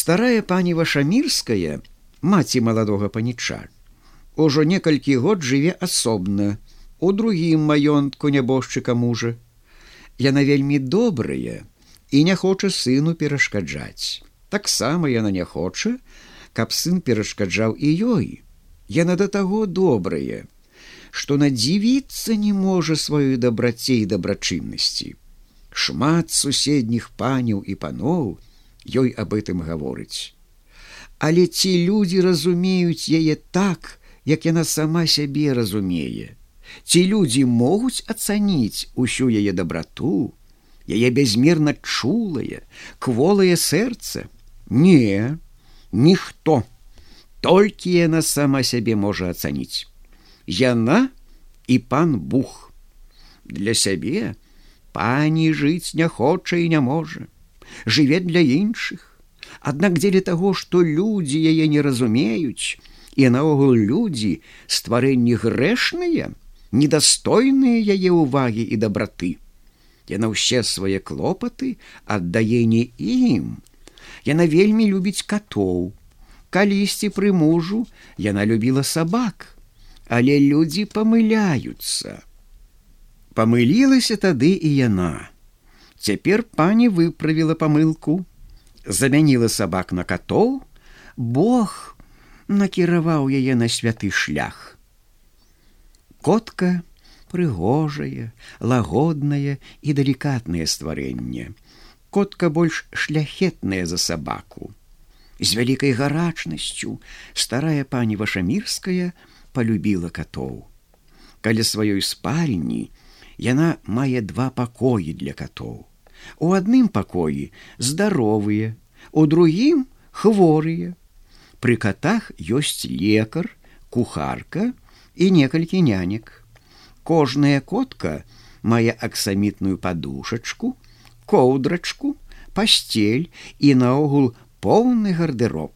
старая пані вашамірская маці маладога паніча ужо некалькі год жыве асобна у другім маёнтку нябожчыка мужа. Яна вельмі добрая і не хоча сыну перашкаджаць. Таксама яна не хоча каб сын перашкаджаў і ёй. Яна да таго добрая што надзівіцца не можа сваёй дабраце і дабрачыннасці. Шмат суседніх паняў і паноў ёй аб гэтым гаворыць. Але ці людзі разумеюць яе так як яна сама сябе разумее? Ці людзі могуць ацаніць усю яе дабрату яе бязмерна чулае кволае сэрца? Не ніхто. Толькі яна сама сябе можа ацаніць. Яна і пан бух. Для сябе пані жыць не хоча і не можа жыве для іншых. Аднак дзеля таго што людзі яе не разумеюць і наогул людзі стварэнні грэшныя недастойныя яе ўвагі і дабраты. Яна ўсе свае клопаты аддае не ім. Яна вельмі любіць катоў. Калісьці пры мужу яна любіла сабак. Але людзі памыляюцца. Памылілася тады і яна цяпер пані выправіла памылку замяніла сабак на катоў. Бог накіраваў яе на святы шлях. Котка прыгожае лагоднае і далікатнае стварэнне. Котка больш шляхетная за сабаку. З вялікай гарачнасцю старая пані вашамірская полюбіла катоў. Каля сваёй спальні яна мае два пакоі для катоў у адным пакоі здаровыя у другім хворыя. Пры катах ёсць лекар кухарка і некалькі нянек. Кожная котка мае аксамітную падушачку коўдрачку пасцель і наогул поўны гардероб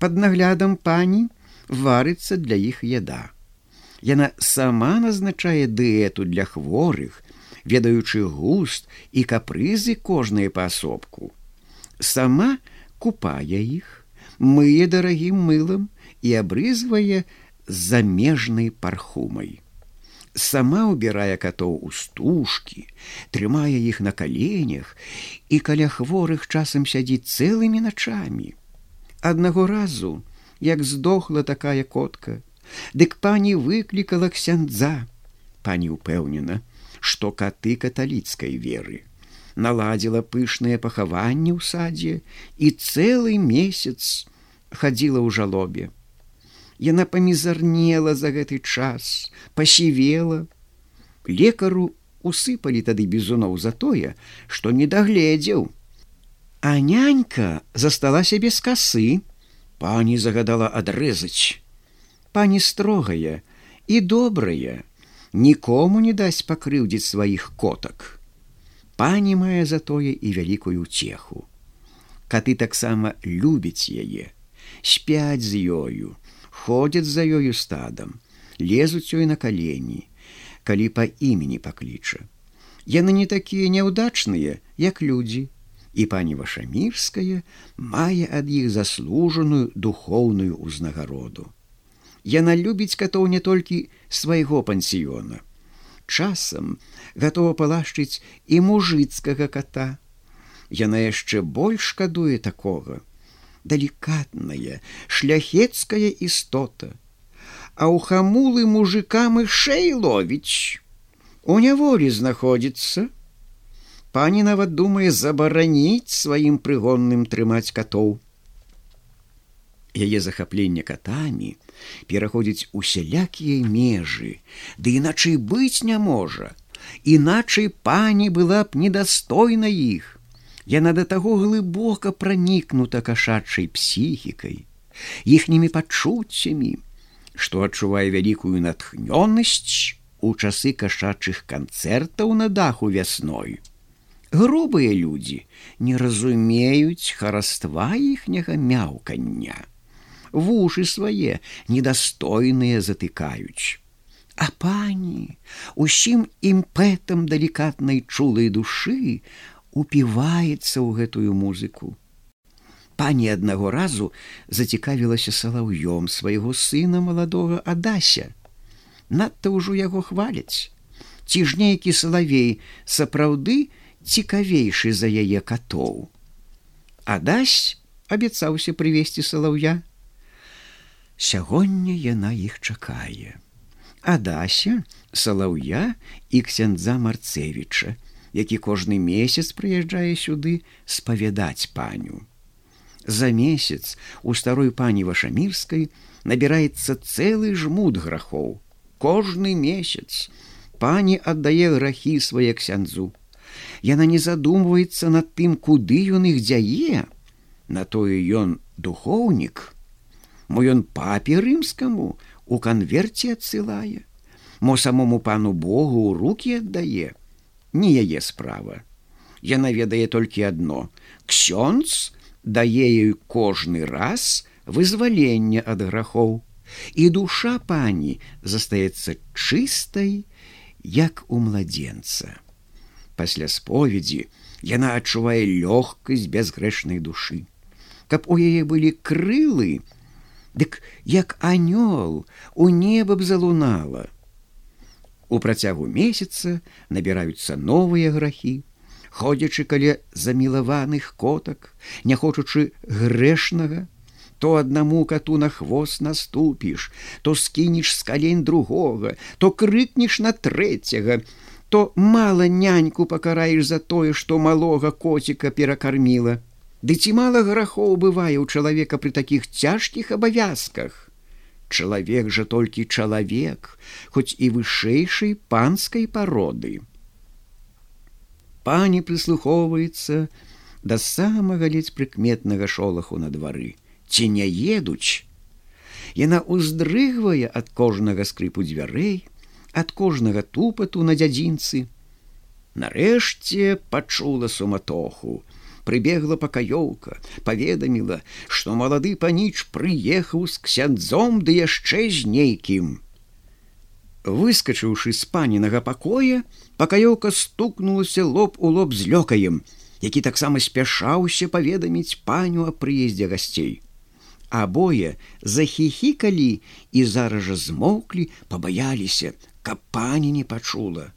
под наглядам пані варыцца для іх яда. Яна сама назначае дыету для хворых ведаючы густ і капрызы кожныя паасобку сама купае іх мые дарагім мылам і абрызвае замежнай пархумай. Сама убірае катоў у стужкі, трымае іх на каленях і каля хворых часам сядзіць цэлымі начамі. Аднаго разу, як здохла такая котка, дык пані выклікала ксяндза, пані ўпэўнена, што каты каталіцкай веры наладзіла пышнае пахаванне ў садзе і цэлы месяц хадзіла ў жалобе. Яна памізарнела за гэты час, пасівела. Лекару усыпалі тады бізуноў за тое, што не дагледзеў. А нянька засталася без касы, пані загадала адрэзаць. Пані строгая і добрая, нікому не дасць пакрыўдзіць сваіх котак. Пані мае затое і вялікую цеху. Каты таксама любяць яе спяць з ёю, ходзяць за ёю стадам, лезуць ёй на калені, калі па імені пакліча. Яны не такія няўдачныя, як людзі, і пані вашамірская мае ад іх заслужаную духоўную ўзнагароду. Яна любіць катоў не толькі свайго пансіёна. Часам гатова палашчыць і мужыцкага ката. Яна яшчэ больш шкадуе такога, далікатная шляхецкая істота. А ў хамулы мужикам і шэй ловіць. У няволі знаходзіцца. Пані нават думае забараніць сваім прыгонным трымаць катоў. Яе захапленне катамі пераходзіць усялякія межы ды іначай быць не можа іначай пані была б недастойна іх Яна да таго глыбока пранікнута кашачай псіхікай, іхнімі пачуццямі, што адчувае вялікую натхнёнасць у часы кашачых канцэртаў на даху вясной. Грубыя людзі не разумеюць хараства іхняга мяўкання. Вушы свае недастойныя затыкаюць. А пані, усім імпэтам далікатнай чулай душы упіваецца ў гэтую музыку. пані аднаго разу зацікавілася салаўём свайго сына маладога адася. Надта ўжо яго хваляць. Ці ж нейкі салавей сапраўды цікавейшы за яе катоў. Адась абяцаўся прывесці салаўя. Сягоння яна іх чакае. Адася, салаўя і ксяндза Марцевіча, які кожны месяц прыязджае сюды спавядаць паню. За месяц у старой пані вашамірскай набіраецца цэлы жмут грахоў. Кожны месяц пані аддае грахі свае ксяндзу. Яна не задумваецца над тым, куды ён іх дзяе, На тое ён духоўнік, Мо ён папе рымскаму у канверце адсылае, Мо самому пану Богу ў руки аддае, не яе справа. Яна ведае толькі адно: Ксёнц дае ёй кожны раз вызваленне ад грахоў, і душа пані застаецца чыстай, як у младзенца. Пасля споведзі яна адчувае лёгкасць бязгрэшнай душы. Каб у яе былі крылы, дык як анёл у неба б залунала. У працягу месяца набіраюцца новыя грахі, ходзячы каля замілаваных котак, не хочучы грэшнага, то аднаму кату на хвост наступіш, то скінеш з калень другога, то крыкнеш на трэцяга, то мала няньку пакараеш за тое, што малога коціка перакарміла. Ды ці мала грахоў бывае ў чалавека пры такіх цяжкіх абавязках. Чалавек жа толькі чалавек, хоць і вышэйшай панскай пароды. Пані прыслухоўваецца да самага ледзь прыкметнага шолаху на двары, ці не едуць. Яна ўздрыгвае ад кожнага скрыпу дзвярэй, ад кожнага тупату на дзядзінцы. Нарэшце пачула суматоху, прыбегла пакаёўка, паведаміла, што малады паніч прыехаў з ксяндзом ды яшчэ з нейкім. Выскачыўшы з панінага пакоя, пакаёўка стукнулася лоб у лоб з лёкаем, які таксама спяшаўся паведаміць паню о прыездзе гасцей. Абое захіхікалі і зараз жа змоўклі, пабаяліся, каб пані не пачула.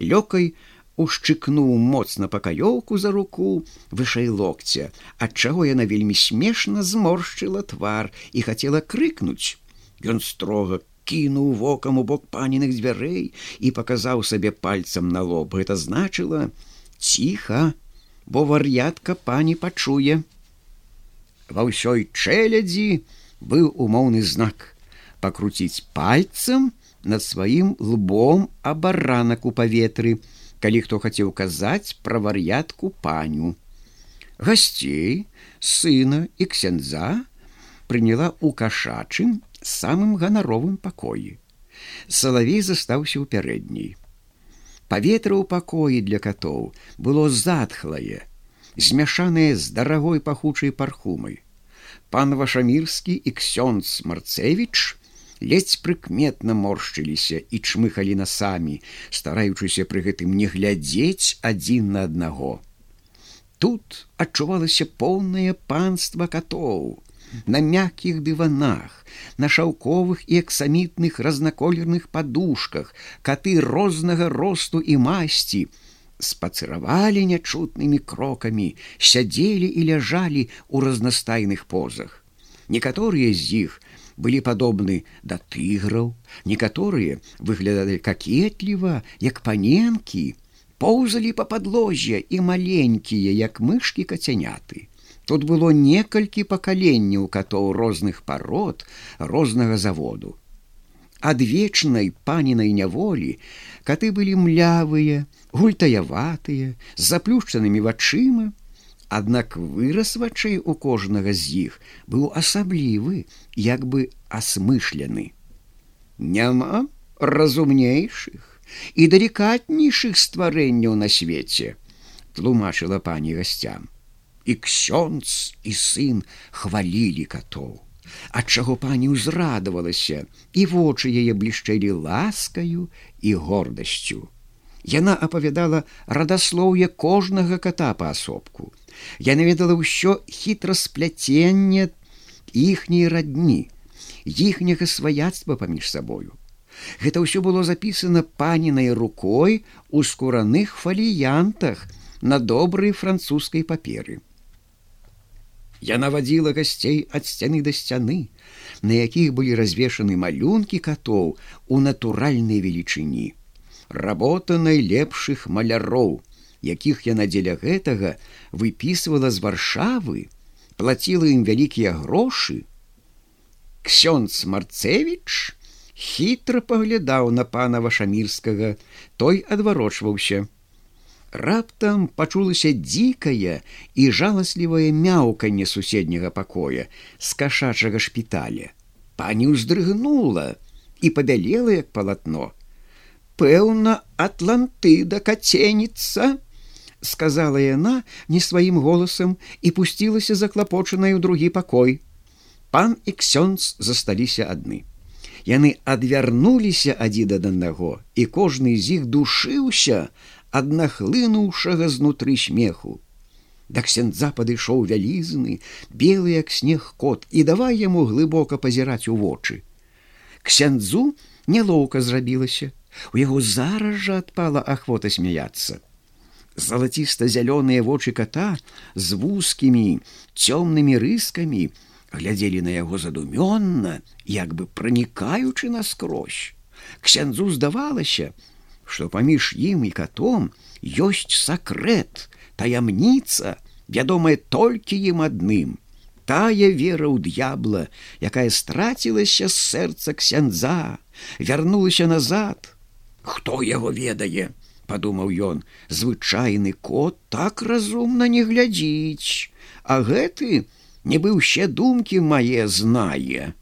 Лёкай ушчыкнуў моцна пакаёўку за руку вышэй локця, адчаго яна вельмі смешна зморшчыла твар і хацела крыкнуць. Ён строга кінуў вокам у бок паненых дзвярэй і паказаў сабе пальцам на лоб. Гэта значыла: ціха, бо вар'ятка пані пачуе. Ва ўсёй чэлядзі быў умоўны знак пакруціць пальцам над сваім лбом абаранак у паветры, калі хто хацеў казаць пра вар'ятку паню. Гасцей, сына і ксяндза прыняла ў кашачым самым ганаровым пакоі. Салавей застаўся ў пярэдняй. Паветра ў пакоі для катоў было затхлае, змяшанае з дарагой пахучай пархумай. Пан Вашамірскі і ксёнц Марцевіч ледзь прыкметна моршчыліся і чмыхалі насамі, стараючыся пры гэтым не глядзець адзін на аднаго. Тут адчувалася поўнае панства катоў. На мяккіх дыванах, на шаўковых і аксамітных разнаколерных падушках, каты рознага росту і масці, спацыравалі нячутнымі крокамі, сядзелі і ляжалі ў разнастайных позах. Некаторыя з іх былі падобны да тыграў, некаторыя выглядалі какетліва, як паненкі, поўзалі па падложзе і маленькія, як мышкі кацяняты. Тут было некалькі пакаленняў катоў розных парод рознага заводу. Ад вечнай панінай няволі каты былі млявыя, гультаяватыя, з заплюшчанымі вачыма, Аднак выраз вачэй у кожнага з іх быў асаблівы, як бы асмышлены. Няма разумнейшых і далікатнейшых стварэнняў на свеце, тлумачыла пані гасцям. І ксёнц і сын хвалілі катоў. Ад чаго пані ўзрадавалася, і вочы яе блішчэлі ласкаю і гордасцю. Яна апавядала радаслоўе кожнага ката паасобку Я наведала ўсё хітрасплятенне іхняй радні, іхняга сваяцтва паміж сабою. Гэта ўсё было запісана панінай рукой у скураных фаліянтах на добрай французскай паперы. Я навадзіла гасцей ад сцяны да сцяны, на якіх былі развешаны малюнкі катоў у натуральнай велічыні. Работа найлепшых маляроў, якіх яна дзеля гэтага выпісвала з варшавы, плаціла ім вялікія грошы. Ксёнц Марцевіч хітра паглядаў на пана вашамірскага, той адварочваўся. Раптам пачулася дзікае і жаласлівае мяўканне суседняга пакоя з кашачага шпіталя. Пані ўздрыгнула і пабялела як палатно. Пэўна, атлантыда каценіца, сказала яна не сваім голасам і пусцілася заклапочанай у другі пакой. Пан і ксёнц засталіся адны. Яны адвярнуліся адзін ад аднаго, і кожны з іх душыўся, аднахлынуўшага знутры смеху. Да ксяндза падышоў вялізны, белы як снег кот і давай яму глыбока пазіраць у вочы. Ксяндзу нялоўка зрабілася, у яго зараз жа адпала ахвота смяяцца. Залаціста-зялёныя вочы кота з вузкімі цёмнымі рыскамі глядзелі на яго задумённа, як бы пранікаючы наскрозь. Ксяндзу здавалася, што паміж ім і катом ёсць сакрэт, таямніца, вядомая толькі ім адным. Тая вера ў д'ябла, якая страцілася з сэрца ксяндза, вярнулася назад. Хто яго ведае? Падумаў ён, звычайны кот так разумна не глядзіць, А гэты нібы ўсе думкі мае знае.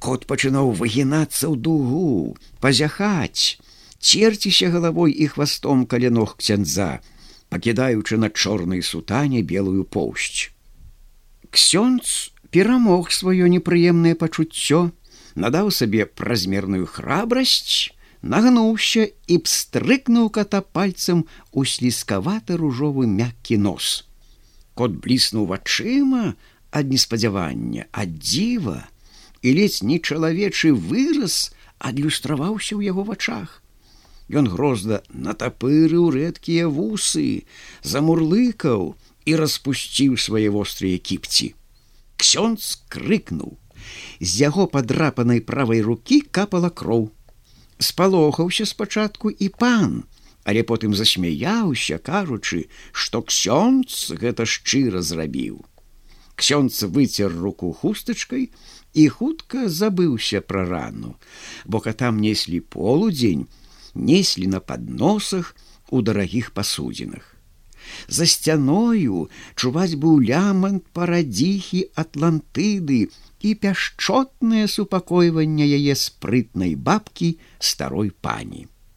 Кот пачынаў выгінацца ў дугу, пазяхаць, церціся галавой і хвастом каля ног ксяндза, пакідаючы на чорнай сутане белую поўсць. Ксёнц перамог сваё непрыемнае пачуццё, надаў сабе празмерную храбрасць, нагнуўся і пстрыкнуў ката пальцам у слізкаваты ружовы мяккі нос. Кот бліснуў вачыма ад неспадзявання, ад дзіва, і ледзь не чалавечы выраз адлюстраваўся ў яго вачах. Ён грозда натапырыў рэдкія вусы, замурлыкаў і распусціў свае вострыя кіпці. Ксёнц крыкнуў. З яго падрапанай правай рукі капала кроў. Спалохаўся спачатку і пан, але потым засмяяўся, кажучы, што ксёнц гэта шчыра зрабіў. Ксёнц выцер руку хустачкай і хутка забыўся пра рану, бо катам неслі полудзень, неслі на подносах у дарагіх пасудзінах. За сцяною чуваць быў лямант парадзіхі атлантыды і пяшчотнае супакойванне яе спрытнай бабкі старой пані.